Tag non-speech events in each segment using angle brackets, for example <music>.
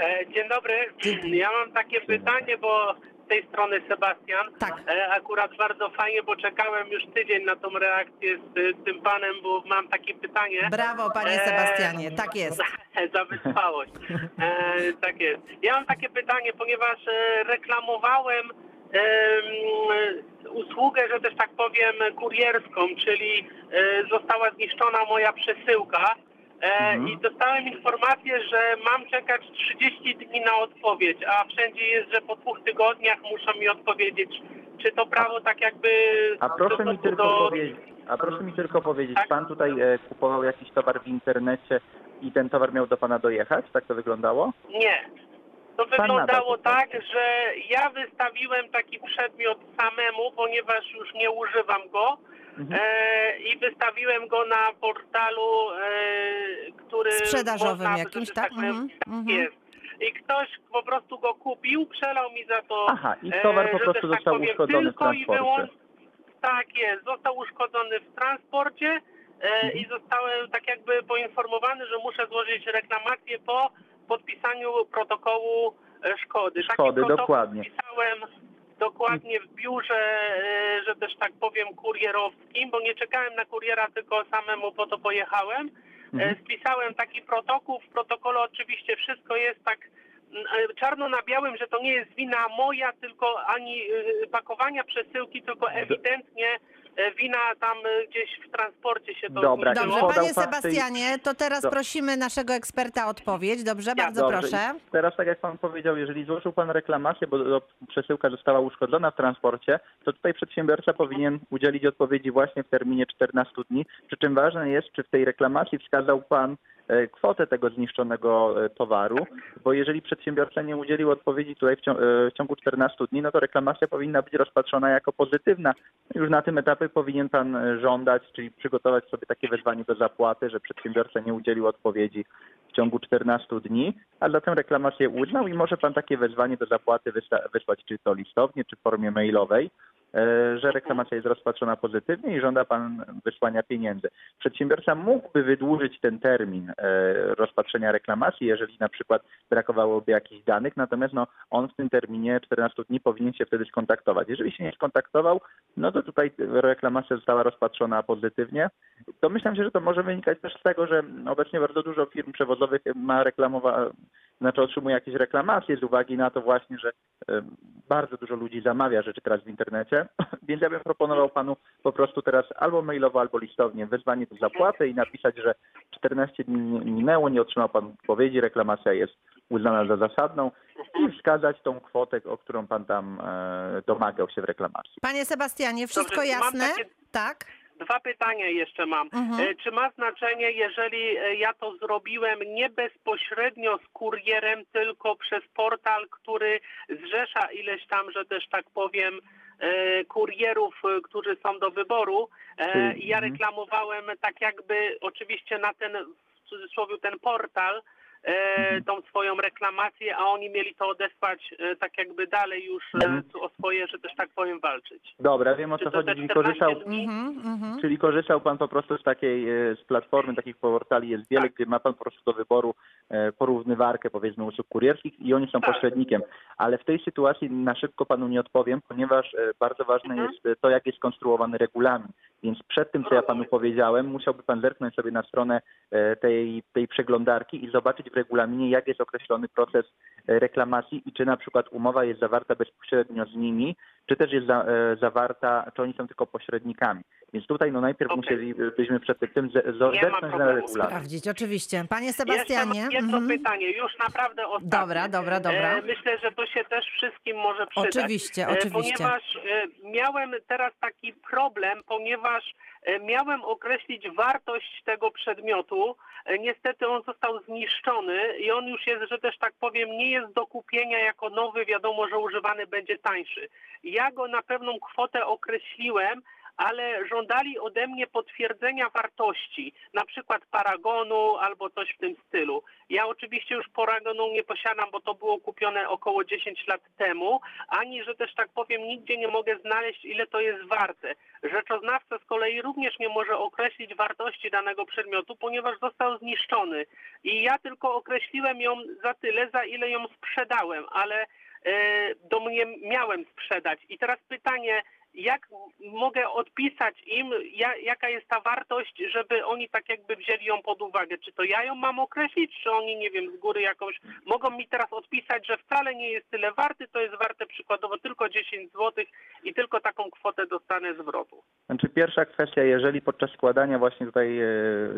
E, Dzień dobry. Ja mam takie pytanie, bo z tej strony Sebastian. Tak. E, Akurat bardzo fajnie, bo czekałem już tydzień na tą reakcję z, z tym panem, bo mam takie pytanie. Brawo, panie E, Sebastianie, tak jest. <laughs> Za wytrwałość. E, tak jest. Ja mam takie pytanie, ponieważ e, reklamowałem em, usługę, że też tak powiem, kurierską, czyli e, została zniszczona moja przesyłka. E, I dostałem informację, że mam czekać 30 dni na odpowiedź, a wszędzie jest, że po dwóch tygodniach muszą mi odpowiedzieć. Czy to prawo tak jakby... A proszę mi tylko do- powiedzieć, a proszę mi tylko powiedzieć, Tak. pan tutaj e, kupował jakiś towar w internecie i ten towar miał do pana dojechać? Tak to wyglądało? Nie. To Pan wyglądało tak, że ja wystawiłem taki przedmiot samemu, ponieważ już nie używam go. Mhm. E, I wystawiłem go na portalu, e, który. Sprzedażowym można, jakimś, tak? powiem, Mhm, tak mhm. jest. I ktoś po prostu go kupił, przelał mi za to. Aha, i towar e, po prostu tak został powiem, uszkodzony w tylko i transporcie. wyłącznie- Tak jest, został uszkodzony w transporcie e, Mhm. i zostałem tak jakby poinformowany, że muszę złożyć reklamację po podpisaniu protokołu e, szkody. Szkody, Taki protokół dokładnie. Pisałem dokładnie w biurze, e, że też tak powiem kurierowskim, bo nie czekałem na kuriera, tylko samemu po to pojechałem. E, Mhm. Spisałem taki protokół. W protokole oczywiście wszystko jest tak mm, e, czarno na białym, że to nie jest wina moja, tylko ani pakowania przesyłki, tylko ewidentnie wina tam e, gdzieś w transporcie się to Dobra. Dobrze, podał panie pan tej- Sebastianie, to teraz Do- prosimy naszego eksperta o odpowiedź. Dobrze, bardzo Dobrze, proszę. i Teraz tak jak pan powiedział, jeżeli złożył pan reklamację, bo do- przesyłka została uszkodzona w transporcie, to tutaj przedsiębiorca powinien udzielić odpowiedzi właśnie w terminie 14 dni. Przy czym ważne jest, czy w tej reklamacji wskazał pan e, kwotę tego zniszczonego e, towaru, bo jeżeli przedsiębiorca nie udzielił odpowiedzi tutaj w cią- e, w ciągu 14 dni, no to reklamacja powinna być rozpatrzona jako pozytywna. Już na tym etapie powinien pan e, żądać, czyli przygotować sobie takie wezwanie do zapłaty, że przedsiębiorca nie udzielił odpowiedzi w ciągu 14 dni, a zatem reklamację uznał i może pan takie wezwanie do zapłaty wysłać czy to listownie, czy w formie mailowej, e, że reklamacja jest rozpatrzona pozytywnie i żąda pan wysłania pieniędzy. Przedsiębiorca mógłby wydłużyć ten termin e, rozpatrzenia reklamacji, jeżeli na przykład brakowałoby jakichś danych, natomiast no, on w tym terminie 14 dni powinien się wtedy skontaktować. Jeżeli się nie skontaktował, no to tutaj reklamacja została rozpatrzona pozytywnie. To myślę, że to może wynikać też z tego, że obecnie bardzo dużo firm przewozowych ma reklamowa, znaczy otrzymuje jakieś reklamacje z uwagi na to właśnie, że bardzo dużo ludzi zamawia rzeczy teraz w internecie, <laughs> więc ja bym proponował panu po prostu teraz albo mailowo, albo listownie wezwanie do zapłaty i napisać, że 14 dni minęło, nie otrzymał pan odpowiedzi, reklamacja jest uznana za zasadną i wskazać tą kwotę, o którą pan tam e, domagał się w reklamacji. Panie Sebastianie, wszystko Dobrze, jasne? takie- Tak? Dwa pytania jeszcze mam. Mhm. E, Czy ma znaczenie, jeżeli e, ja to zrobiłem nie bezpośrednio z kurierem, tylko przez portal, który zrzesza ileś tam, że też tak powiem, e, kurierów, którzy są do wyboru. I Ja mhm. reklamowałem tak jakby oczywiście na ten, w cudzysłowie ten portal, Mhm. Tą swoją reklamację, a oni mieli to odesłać e, tak jakby dalej już e, Mhm. o swoje, że też tak powiem, walczyć. Dobra, wiem o co to chodzi, czyli 14 korzystał? Mhm, mhm. Czyli korzystał pan po prostu z takiej, e, z platformy, takich portali jest wiele, Tak. gdzie ma pan po prostu do wyboru e, porównywarkę powiedzmy usług kurierskich i oni są Tak. pośrednikiem. Ale w tej sytuacji na szybko panu nie odpowiem, ponieważ e, bardzo ważne Mhm. jest e, to, jak jest skonstruowany regulamin. Więc przed tym, co ja panu powiedziałem, musiałby pan zerknąć sobie na stronę e, tej, tej przeglądarki i zobaczyć w regulaminie, jak jest określony proces e, reklamacji i czy na przykład umowa jest zawarta bezpośrednio z nimi, czy też jest za, e, zawarta, czy oni są tylko pośrednikami. Więc tutaj no najpierw Okej. musielibyśmy przed tym zerknąć na regulamin. Sprawdzić, oczywiście. Panie Jeszcze Sebastianie. mam jedno mhm. pytanie, już naprawdę ostatnie. Dobra, dobra, dobra. E, myślę, że to się też wszystkim może przydać. Oczywiście, E, oczywiście. Ponieważ miałem teraz taki problem, ponieważ miałem określić wartość tego przedmiotu. Niestety on został zniszczony i on już jest, że też tak powiem, nie jest do kupienia jako nowy. Wiadomo, że używany będzie tańszy. Ja go na pewną kwotę określiłem, ale żądali ode mnie potwierdzenia wartości, na przykład paragonu albo coś w tym stylu. Ja oczywiście już paragonu nie posiadam, bo to było kupione około 10 lat temu, ani że też tak powiem nigdzie nie mogę znaleźć ile to jest warte. Rzeczoznawca z kolei również nie może określić wartości danego przedmiotu, ponieważ został zniszczony. I ja tylko określiłem ją za tyle, za ile ją sprzedałem, ale e, do mnie miałem sprzedać. I teraz pytanie, jak mogę odpisać im, ja, jaka jest ta wartość, żeby oni tak jakby wzięli ją pod uwagę? Czy to ja ją mam określić, czy oni, nie wiem, z góry jakąś, mogą mi teraz odpisać, że wcale nie jest tyle warty, to jest warte przykładowo tylko 10 zł i tylko taką kwotę dostanę zwrotu. Znaczy pierwsza kwestia, jeżeli podczas składania właśnie tutaj e,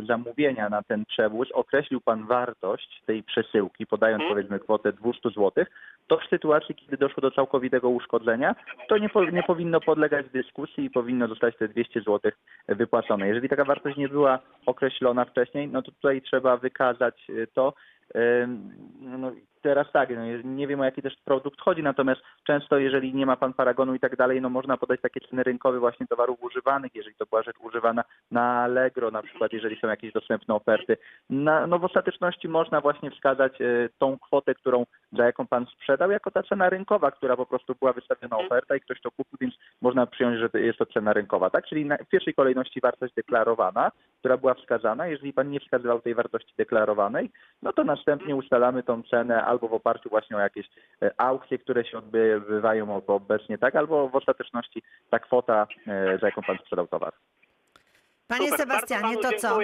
zamówienia na ten przewóz określił Pan wartość tej przesyłki, podając Mhm. powiedzmy kwotę 200 zł, to w sytuacji, kiedy doszło do całkowitego uszkodzenia, to nie, po, nie powinno podlegać dyskusji i powinno zostać te 200 zł wypłacone. Jeżeli taka wartość nie była określona wcześniej, no to tutaj trzeba wykazać e, to. Ym, No, teraz tak, no, nie wiem o jaki też produkt chodzi, natomiast często jeżeli nie ma pan paragonu i tak dalej, no można podać takie ceny rynkowe właśnie towarów używanych, jeżeli to była rzecz używana na Allegro na przykład, jeżeli są jakieś dostępne oferty. Na, no w ostateczności można właśnie wskazać e, tą kwotę, którą, za jaką pan sprzedał, jako ta cena rynkowa, która po prostu była wystawiona oferta i ktoś to kupił, więc można przyjąć, że jest to cena rynkowa, tak? Czyli w pierwszej kolejności wartość deklarowana, która była wskazana. Jeżeli pan nie wskazywał tej wartości deklarowanej, no to następnie ustalamy tą cenę albo w oparciu właśnie o jakieś e, aukcje, które się odbywają ob- obecnie, tak? Albo w ostateczności ta kwota, e, za jaką pan sprzedał towar. Panie Super, Sebastianie, to co?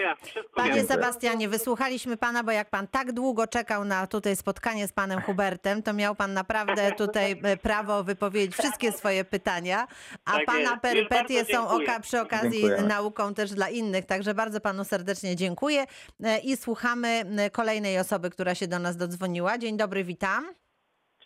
Panie. Dziękuję. Sebastianie, wysłuchaliśmy pana, bo jak pan tak długo czekał na tutaj spotkanie z panem Hubertem, to miał pan naprawdę <laughs> tutaj e, prawo wypowiedzieć wszystkie swoje pytania, a Tak pana jest. Perypetie są oka, przy okazji Dziękujemy. nauką też dla innych, także bardzo panu serdecznie dziękuję E, i słuchamy kolejnej osoby, która się do nas dodzwoniła. Dzień dobry, witam.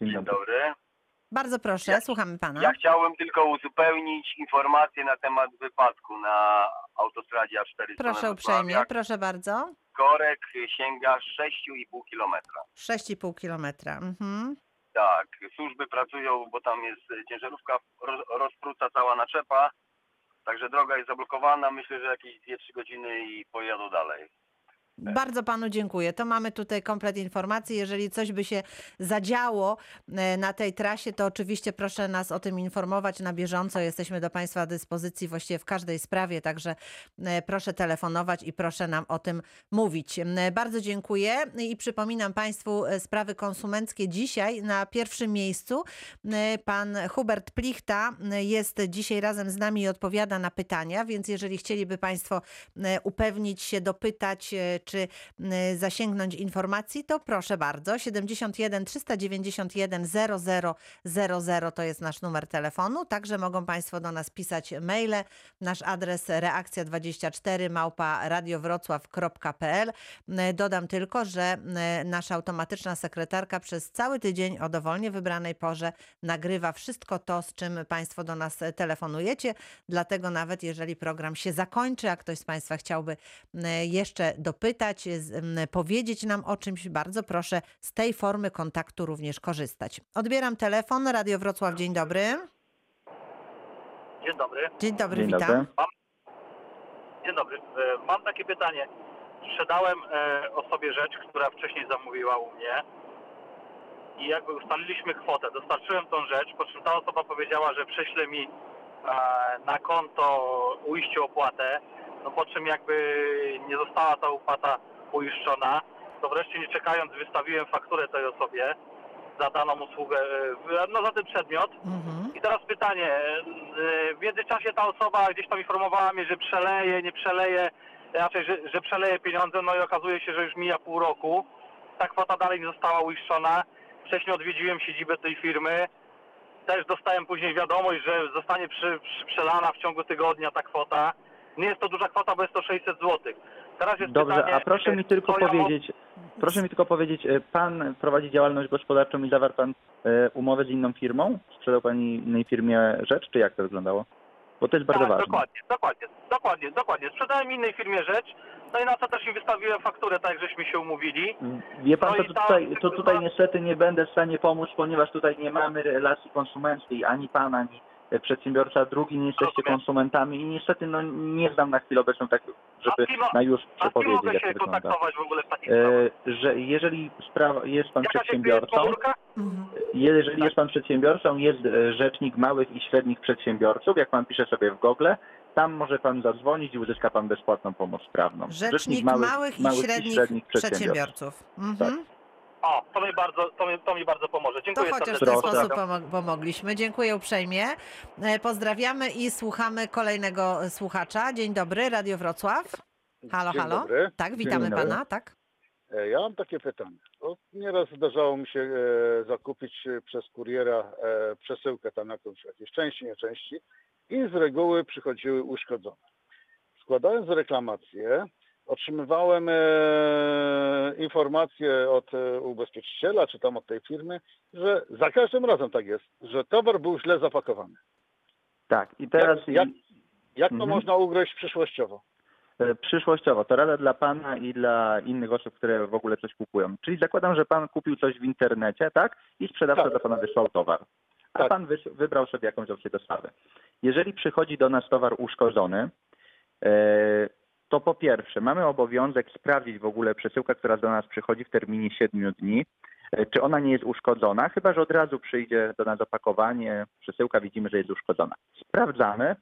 Dzień Dzień dobry. Bardzo proszę, Ja- słuchamy pana. Ja chciałem tylko uzupełnić informacje na temat wypadku na autostradzie A4. Proszę uprzejmie, proszę bardzo. Korek sięga 6,5 kilometra. 6,5 kilometra. Mhm. Tak, służby pracują, bo tam jest ciężarówka, roz, rozpruta cała naczepa, także droga jest zablokowana. Myślę, że jakieś 2-3 godziny i pojadą dalej. Bardzo panu dziękuję. To mamy tutaj komplet informacji. Jeżeli coś by się zadziało e, na tej trasie, to oczywiście proszę nas o tym informować na bieżąco. Jesteśmy do państwa dyspozycji właściwie w każdej sprawie, także e, proszę telefonować i proszę nam o tym mówić. E, Bardzo dziękuję i przypominam państwu sprawy konsumenckie dzisiaj na pierwszym miejscu. Pan Hubert Plichta jest dzisiaj razem z nami i odpowiada na pytania, więc jeżeli chcieliby państwo upewnić się, dopytać, czy zasięgnąć informacji, to proszę bardzo. 71 391 0000 to jest nasz numer telefonu. Także mogą Państwo do nas pisać maile. Nasz adres reakcja24 małpa radiowrocław.pl. Dodam tylko, że nasza automatyczna sekretarka przez cały tydzień o dowolnie wybranej porze nagrywa wszystko to, z czym Państwo do nas telefonujecie. Dlatego nawet jeżeli program się zakończy, a ktoś z Państwa chciałby jeszcze dopytać, z- m, powiedzieć nam o czymś, bardzo proszę z tej formy kontaktu również korzystać. Odbieram telefon, Radio Wrocław, dzień dobry. Dzień dobry. Dzień dobry, Dzień witam. dobry. Dzień dobry. E, Mam takie pytanie. Sprzedałem e, osobie rzecz, która wcześniej zamówiła u mnie i jakby ustaliliśmy kwotę. Dostarczyłem tą rzecz, po czym ta osoba powiedziała, że prześle mi e, na konto ujściu opłatę, no po czym jakby nie została ta opłata uiszczona, to wreszcie nie czekając wystawiłem fakturę tej osobie za daną usługę, e, no za ten przedmiot. Mhm. I teraz pytanie. e, W międzyczasie ta osoba gdzieś tam informowała mnie, że przeleje, nie przeleje, raczej, że, że przeleje pieniądze, no i okazuje się, że już mija pół roku. Ta kwota dalej nie została uiszczona. Wcześniej odwiedziłem siedzibę tej firmy. Też dostałem później wiadomość, że zostanie przy, przy, przelana w ciągu tygodnia ta kwota. Nie jest to duża kwota, bo jest to 600 zł. Teraz jest Dobrze, pytanie, a proszę mi tylko co ja mo- powiedzieć, proszę mi tylko powiedzieć, e, pan prowadzi działalność gospodarczą i zawarł pan e, umowę z inną firmą? Sprzedał pan innej firmie rzecz, czy jak to wyglądało? Bo to jest bardzo tak, ważne. dokładnie, dokładnie, dokładnie, dokładnie. Sprzedałem innej firmie rzecz, no i na co też im wystawiłem fakturę, tak żeśmy się umówili. Wie pan, No to i tutaj, to tutaj niestety nie będę w stanie pomóc, ponieważ tutaj nie mamy relacji konsumenckiej, ani pan, ani e, przedsiębiorca, drugi nie jesteście Rozumiem. konsumentami i niestety no, nie znam na chwilę obecną tak, żeby A kim na już A przepowiedzieć, jak się to wygląda. kontaktować w ogóle w takich sprawach? E, że jeżeli sprawa, jest pan Jaka przedsiębiorcą? Mhm. jeżeli jest pan przedsiębiorcą, jest e, rzecznik małych i średnich przedsiębiorców, jak pan pisze sobie w Google, tam może pan zadzwonić i uzyska pan bezpłatną pomoc prawną. Rzecznik małych, i średnich, przedsiębiorców. Mhm. O, to mi bardzo, to mi, to mi bardzo pomoże. To Dziękuję chociaż w ten sposób pomo- pomogliśmy. Dziękuję uprzejmie. E, Pozdrawiamy i słuchamy kolejnego e, słuchacza. Dzień dobry, Radio Wrocław. Halo, Dzień halo. dobry. Tak, witamy Dzień dobry. pana, tak? E, Ja mam takie pytanie. Bo nieraz zdarzało mi się e, zakupić e, przez kuriera e, przesyłkę tam jakąś, jakieś części, nie części i z reguły przychodziły uszkodzone. Składając reklamację, otrzymywałem e, informację od e, ubezpieczyciela, czy tam od tej firmy, że za każdym razem tak jest, że towar był źle zapakowany. Tak, i teraz Jak, jak, jak to Mhm. można ugryźć przyszłościowo? e, przyszłościowo, to rada dla pana i dla innych osób, które w ogóle coś kupują. Czyli zakładam, że pan kupił coś w internecie, tak? I sprzedawca Tak. do pana wysłał towar. A Tak. pan wybrał sobie jakąś opcję dostawy. Jeżeli przychodzi do nas towar uszkodzony, to po pierwsze mamy obowiązek sprawdzić w ogóle przesyłkę, która do nas przychodzi w terminie 7 dni, e, czy ona nie jest uszkodzona, chyba że od razu przyjdzie do nas opakowanie, przesyłka, widzimy, że jest uszkodzona. Sprawdzamy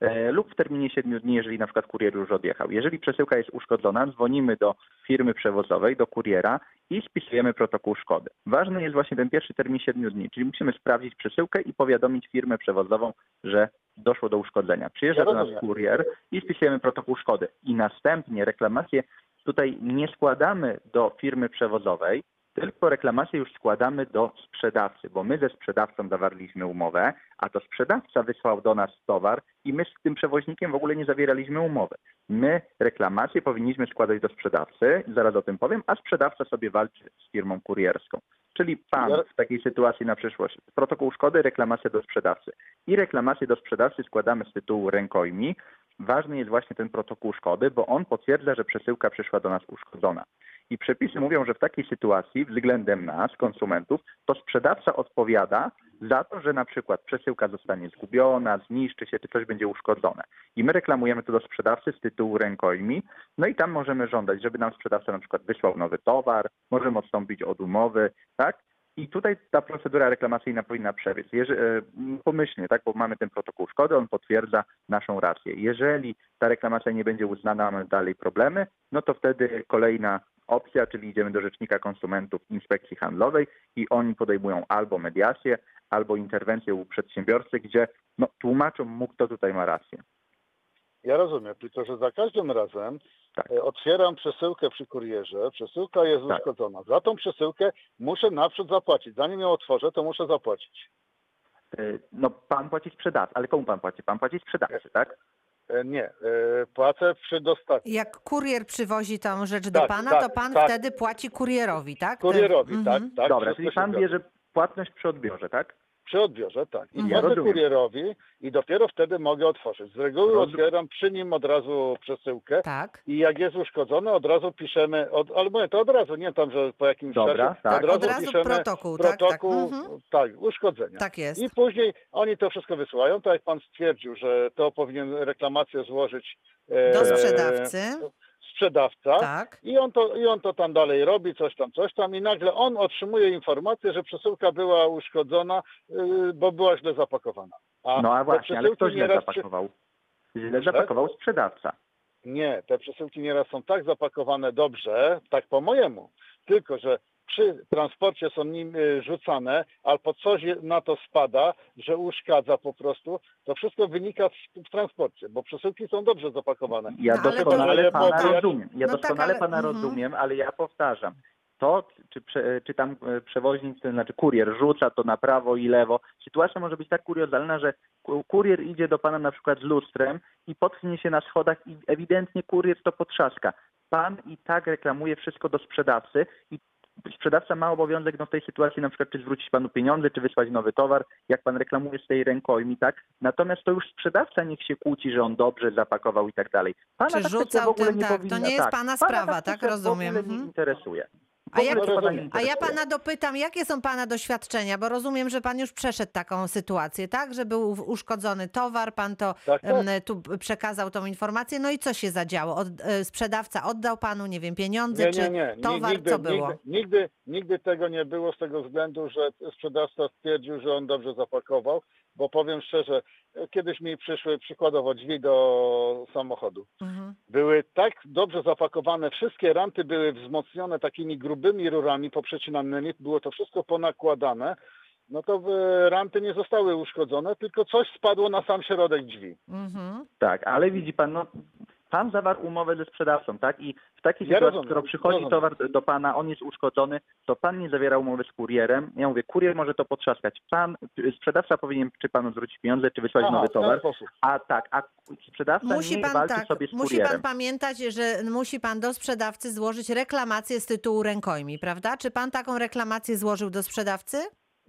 e, lub w terminie 7 dni, jeżeli na przykład kurier już odjechał. Jeżeli przesyłka jest uszkodzona, dzwonimy do firmy przewozowej, do kuriera i spisujemy protokół szkody. Ważny jest właśnie ten pierwszy termin 7 dni, czyli musimy sprawdzić przesyłkę i powiadomić firmę przewozową, że doszło do uszkodzenia. Przyjeżdża do nas kurier i spisujemy protokół szkody. I następnie reklamację tutaj nie składamy do firmy przewozowej, tylko reklamację już składamy do sprzedawcy, bo my ze sprzedawcą zawarliśmy umowę, a to sprzedawca wysłał do nas towar i my z tym przewoźnikiem w ogóle nie zawieraliśmy umowy. My reklamację powinniśmy składać do sprzedawcy, zaraz o tym powiem, a sprzedawca sobie walczy z firmą kurierską. Czyli pan w takiej sytuacji na przyszłość protokół szkody, reklamacja do sprzedawcy. I reklamację do sprzedawcy składamy z tytułu rękojmi. Ważny jest właśnie ten protokół szkody, bo on potwierdza, że przesyłka przyszła do nas uszkodzona. I przepisy mówią, że w takiej sytuacji względem nas, konsumentów, to sprzedawca odpowiada za to, że na przykład przesyłka zostanie zgubiona, zniszczy się, czy coś będzie uszkodzone. I my reklamujemy to do sprzedawcy z tytułu rękojmi, no i tam możemy żądać, żeby nam sprzedawca na przykład wysłał nowy towar, możemy odstąpić od umowy, tak? I tutaj ta procedura reklamacyjna powinna przebiec. E, pomyślnie, tak, bo mamy ten protokół szkody, on potwierdza naszą rację. Jeżeli ta reklamacja nie będzie uznana, mamy dalej problemy, no to wtedy kolejna opcja, czyli idziemy do Rzecznika Konsumentów Inspekcji Handlowej i oni podejmują albo mediację, albo interwencję u przedsiębiorcy, gdzie no, tłumaczą mu, kto tutaj ma rację. Ja rozumiem, tylko że za każdym razem Tak. e, otwieram przesyłkę przy kurierze, przesyłka jest Tak. uszkodzona. Za tą przesyłkę muszę naprzód zapłacić. Zanim ją otworzę, to muszę zapłacić. E, No pan płaci sprzedawcy, ale komu pan płaci? Pan płaci sprzedawcy, tak? E, Nie, e, płacę przy dostawie. Jak kurier przywozi tą rzecz do Tak, pana, tak, to pan tak. wtedy płaci kurierowi, tak? Kurierowi, Mhm. tak, tak. Dobra, czyli pan bierze płatność przy odbiorze, tak? Przy odbiorze, tak. I Mhm. płacę Rozumiem. kurierowi i dopiero wtedy mogę otworzyć. Z reguły Rozum- otwieram przy nim od razu przesyłkę Tak. i jak jest uszkodzony, od razu piszemy, od, albo nie, to od razu, nie tam, że po jakimś Dobra, czasie, tak. Tak, od razu protokół, tak, tak. protokół, Mhm. tak, uszkodzenia. Tak jest. I później oni to wszystko wysyłają, tak jak pan stwierdził, że to powinien reklamację złożyć e, Do sprzedawcy. Sprzedawca. Tak. I on, to, I on to tam dalej robi, coś tam, coś tam i nagle on otrzymuje informację, że przesyłka była uszkodzona, yy, bo była źle zapakowana. A No a właśnie, ale kto źle nieraz przy- zapakował? Źle Proszę? zapakował sprzedawca. Nie, te przesyłki nieraz są tak zapakowane dobrze, tak po mojemu, tylko że przy transporcie są nim y, rzucane, albo coś na to spada, że uszkadza po prostu, to wszystko wynika w, w transporcie, bo przesyłki są dobrze zapakowane. Ja No, doskonale Ale pana rozumiem. Ja No tak, doskonale ale- pana mhm. rozumiem, ale ja powtarzam. To, czy, czy tam e, przewoźnik, to znaczy kurier rzuca to na prawo i lewo, sytuacja może być tak kuriozalna, że ku- kurier idzie do pana na przykład z lustrem i potknie się na schodach i ewidentnie kurier to potrzaska. Pan i tak reklamuje wszystko do sprzedawcy i sprzedawca ma obowiązek no, w tej sytuacji na przykład czy zwrócić panu pieniądze, czy wysłać nowy towar, jak pan reklamuje z tej rękojmi, tak? Natomiast to już sprzedawca niech się kłóci, że on dobrze zapakował i tak dalej. Pana Czy ta rzucał w ogóle tym, nie tak, to powinna, nie jest tak. pana ta sprawa, tak? kwestia Rozumiem. W ogóle nie Mhm. interesuje. A jak-. A ja pana dopytam, jakie są pana doświadczenia, bo rozumiem, że pan już przeszedł taką sytuację, tak? Że był uszkodzony towar, pan to Tak, tak. tu przekazał tą informację, no i co się zadziało? Od, e, sprzedawca oddał panu, nie wiem, pieniądze, Nie, czy nie, nie. Ni- towar, nigdy, co było? Nigdy, nigdy, nigdy tego nie było z tego względu, że sprzedawca stwierdził, że on dobrze zapakował, bo powiem szczerze, kiedyś mi przyszły przykładowo drzwi do samochodu. Mhm. Były tak dobrze zapakowane, wszystkie ranty były wzmocnione takimi grubymi rurami poprzecinanymi, było to wszystko ponakładane, no to ranty nie zostały uszkodzone, tylko coś spadło na sam środek drzwi. Mhm. Tak, ale widzi pan, no, pan zawarł umowę ze sprzedawcą, tak? I w takiej Ja sytuacji, rozumiem, skoro przychodzi rozumiem. towar do pana, on jest uszkodzony, to pan nie zawiera umowy z kurierem. Ja mówię, kurier może to potrzaskać. Pan, sprzedawca powinien czy panu zwrócić pieniądze, czy wysłać Aha, nowy w ten towar. sposób. A tak, a sprzedawca Musi nie pan walczy tak, sobie z musi kurierem. pan pamiętać, że musi pan do sprzedawcy złożyć reklamację z tytułu rękojmi, prawda? Czy pan taką reklamację złożył do sprzedawcy?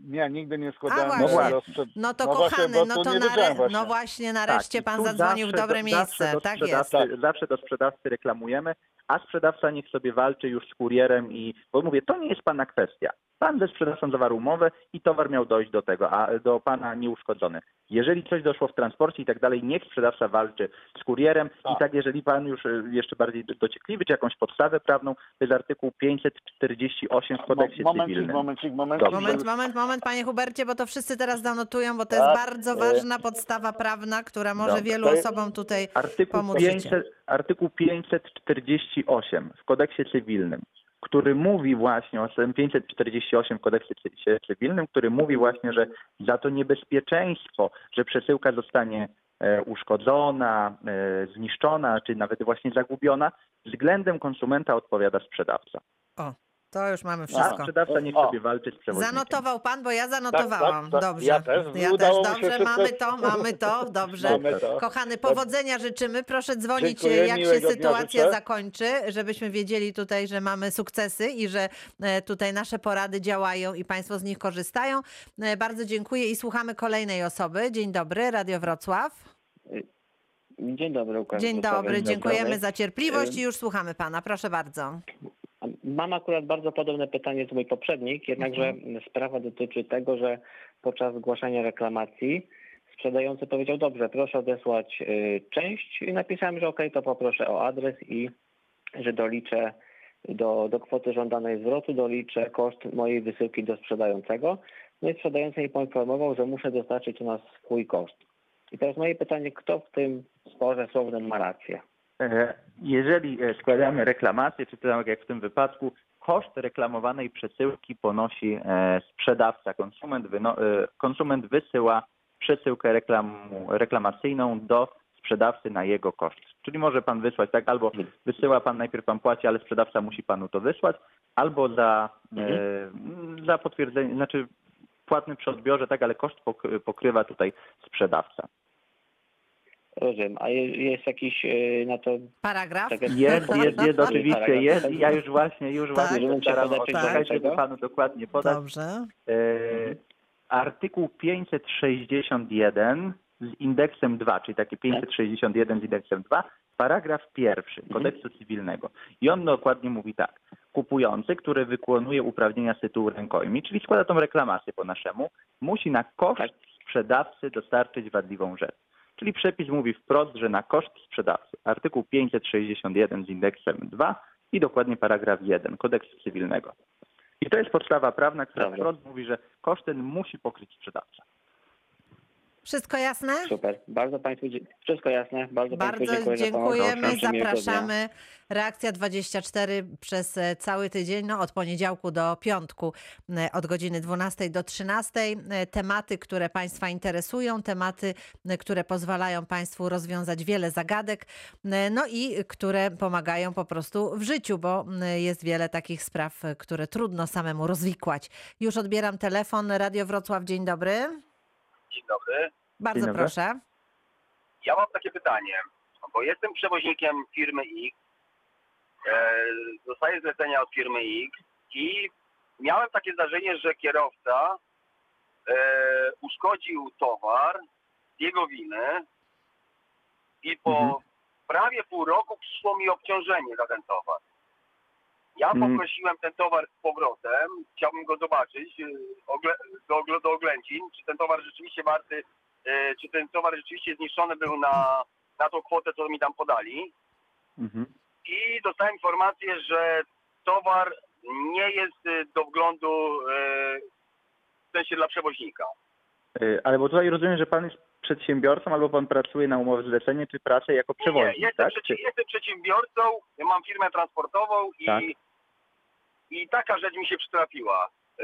Nie, nigdy nie składałem właśnie. e, No. No to No właśnie, kochany, bo no to nare- właśnie. no właśnie nareszcie Tak, pan zadzwonił w dobre do- miejsce. Zawsze do, Tak jest. zawsze do sprzedawcy reklamujemy, a sprzedawca niech sobie walczy już z kurierem i, bo mówię, to nie jest pana kwestia. Pan ze sprzedawcą zawarł umowę i towar miał dojść do tego, a do pana nieuszkodzony. Jeżeli coś doszło w transporcie i tak dalej, niech sprzedawca walczy z kurierem i Tak. tak, jeżeli pan już y, jeszcze bardziej dociekliwy, czy jakąś podstawę prawną, to jest artykuł 548 w kodeksie Mo- momencik, cywilnym. momencik, momencik. Dobrze. Moment, moment, moment, panie Hubercie, bo to wszyscy teraz zanotują, bo to jest Tak, bardzo e, ważna podstawa prawna, która może Dobra, wielu osobom tutaj Artykuł, pomóc w życiu. 500, artykuł 548 w kodeksie cywilnym, który mówi właśnie o 548 w kodeksie cy- cywilnym, który mówi właśnie, że za to niebezpieczeństwo, że przesyłka zostanie e, uszkodzona, e, zniszczona, czy nawet właśnie zagubiona, względem konsumenta odpowiada sprzedawca. O, to już mamy A wszystko. sprzedawca niech O. sobie walczy z. Zanotował pan, bo ja zanotowałam. tak, tak. Dobrze. Ja też. Ja też. Dobrze, mamy to, mamy to. <laughs> Dobrze. Mamy to. Kochany, powodzenia życzymy. Proszę dzwonić, Dziękuję, jak się sytuacja życzę. zakończy, żebyśmy wiedzieli tutaj, że mamy sukcesy i że e, tutaj nasze porady działają i Państwo z nich korzystają. E, Bardzo dziękuję i słuchamy kolejnej osoby. Dzień dobry, Radio Wrocław. Dzień dobry, Łukasz. Dzień dobry, dziękujemy za cierpliwość i już słuchamy Pana. Proszę bardzo. Mam akurat bardzo podobne pytanie co mój poprzednik, jednakże Mhm. sprawa dotyczy tego, że podczas zgłaszania reklamacji sprzedający powiedział, dobrze, proszę odesłać y, część i napisałem, że okej, to poproszę o adres i że doliczę do, do kwoty żądanej zwrotu, doliczę koszt mojej wysyłki do sprzedającego. No i sprzedający mi poinformował, że muszę dostarczyć u nas swój koszt. I teraz moje pytanie, kto w tym sporze słownym ma rację? E, Jeżeli e, składamy reklamację, czy tak jak w tym wypadku, koszt reklamowanej przesyłki ponosi e, sprzedawca. Konsument, wyno, konsument wysyła przesyłkę reklamu, reklamacyjną do sprzedawcy na jego koszt. Czyli może pan wysłać tak, albo wysyła pan, najpierw pan płaci, ale sprzedawca musi panu to wysłać, albo za, e, za potwierdzenie, znaczy płatny przy odbiorze, tak, ale koszt pok- pokrywa tutaj sprzedawca. Rozumiem. A je- jest jakiś y, na to Paragraf? taka- Jest, jest, jest, oczywiście Paragraf. jest. i Ja już właśnie, już Tak. właśnie się staram do czekać, żeby panu dokładnie podać. Dobrze. E, artykuł 561 z indeksem 2, czyli takie 561 z indeksem 2, paragraf pierwszy kodeksu cywilnego. I on dokładnie mówi tak. Kupujący, który wykonuje uprawnienia z tytułu rękojmi, czyli składa tą reklamację po naszemu, musi na koszt Tak. sprzedawcy dostarczyć wadliwą rzecz. Czyli przepis mówi wprost, że na koszt sprzedawcy. Artykuł 561 z indeksem 2 i dokładnie paragraf 1 kodeksu cywilnego. I to jest podstawa prawna, która Dobra. wprost mówi, że koszt ten musi pokryć sprzedawca. Wszystko jasne? Super. Bardzo Państwu wszystko jasne. Bardzo, Państwu Bardzo dziękuję za dziękujemy, dnia. zapraszamy. Reakcja 24 przez e, cały tydzień, no od poniedziałku do piątku, e, od godziny 12 do 13. E, Tematy, które Państwa interesują, tematy, które pozwalają Państwu rozwiązać wiele zagadek, no i które pomagają po prostu w życiu, bo jest wiele takich spraw, które trudno samemu rozwikłać. Już odbieram telefon. Radio Wrocław, dzień dobry. Dzień dobry. Bardzo dobry. proszę. Ja mam takie pytanie, bo jestem przewoźnikiem firmy X, e, dostaję zlecenia od firmy X i miałem takie zdarzenie, że kierowca e, uszkodził towar z jego winy i po Mhm. prawie pół roku przyszło mi obciążenie za ten towar. Ja Mm. poprosiłem ten towar z powrotem, chciałbym go zobaczyć, y, ogle, do, do oględzin, czy ten towar rzeczywiście warty, y, czy ten towar rzeczywiście zniszczony był na, na tą kwotę, co mi tam podali. Mhm. I dostałem informację, że towar nie jest y, do wglądu w sensie dla przewoźnika. Y, Ale bo tutaj rozumiem, że pan jest przedsiębiorcą albo pan pracuje na umowę zlecenie, czy pracę jako przewoźnik, Nie, jestem, tak? Czy... jestem przedsiębiorcą, ja mam firmę transportową i, Tak. i taka rzecz mi się przytrafiła. E,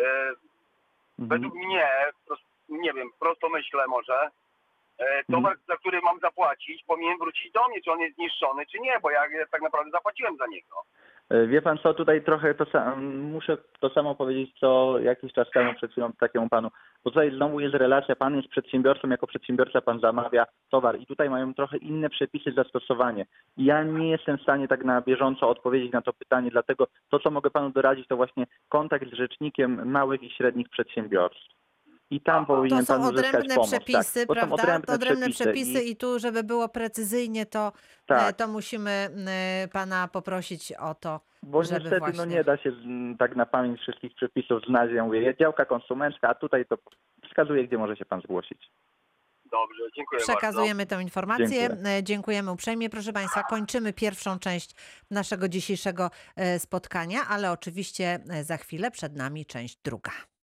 Mhm. Według mnie, pros- nie wiem, prosto myślę może, e, towar, Mhm. za który mam zapłacić, powinien wrócić do mnie, czy on jest zniszczony, czy nie, bo ja tak naprawdę zapłaciłem za niego. Y, Wie pan co, tutaj trochę to samo, muszę to samo powiedzieć, co jakiś czas temu przed chwilą takiemu panu. Bo tutaj znowu jest relacja, pan jest przedsiębiorcą, jako przedsiębiorca pan zamawia towar i tutaj mają trochę inne przepisy zastosowanie. Ja nie jestem w stanie tak na bieżąco odpowiedzieć na to pytanie, dlatego to, co mogę panu doradzić, to właśnie kontakt z rzecznikiem małych i średnich przedsiębiorstw. I tam powinien To są uzyskać odrębne pomoc. przepisy, tak, prawda? odrębne, to odrębne przepisy. przepisy i, i tu, żeby było precyzyjnie, to, Tak. e, to musimy e, pana poprosić o to, Bo żeby niestety właśnie... no nie da się tak na pamięć wszystkich przepisów znać. Ja mówię, działka konsumencka, a tutaj to wskazuje, gdzie może się pan zgłosić. Dobrze, dziękuję Przekazujemy tę informację. Dziękuję. E, Dziękujemy uprzejmie. Proszę Państwa, kończymy pierwszą część naszego dzisiejszego spotkania, ale oczywiście za chwilę przed nami część druga.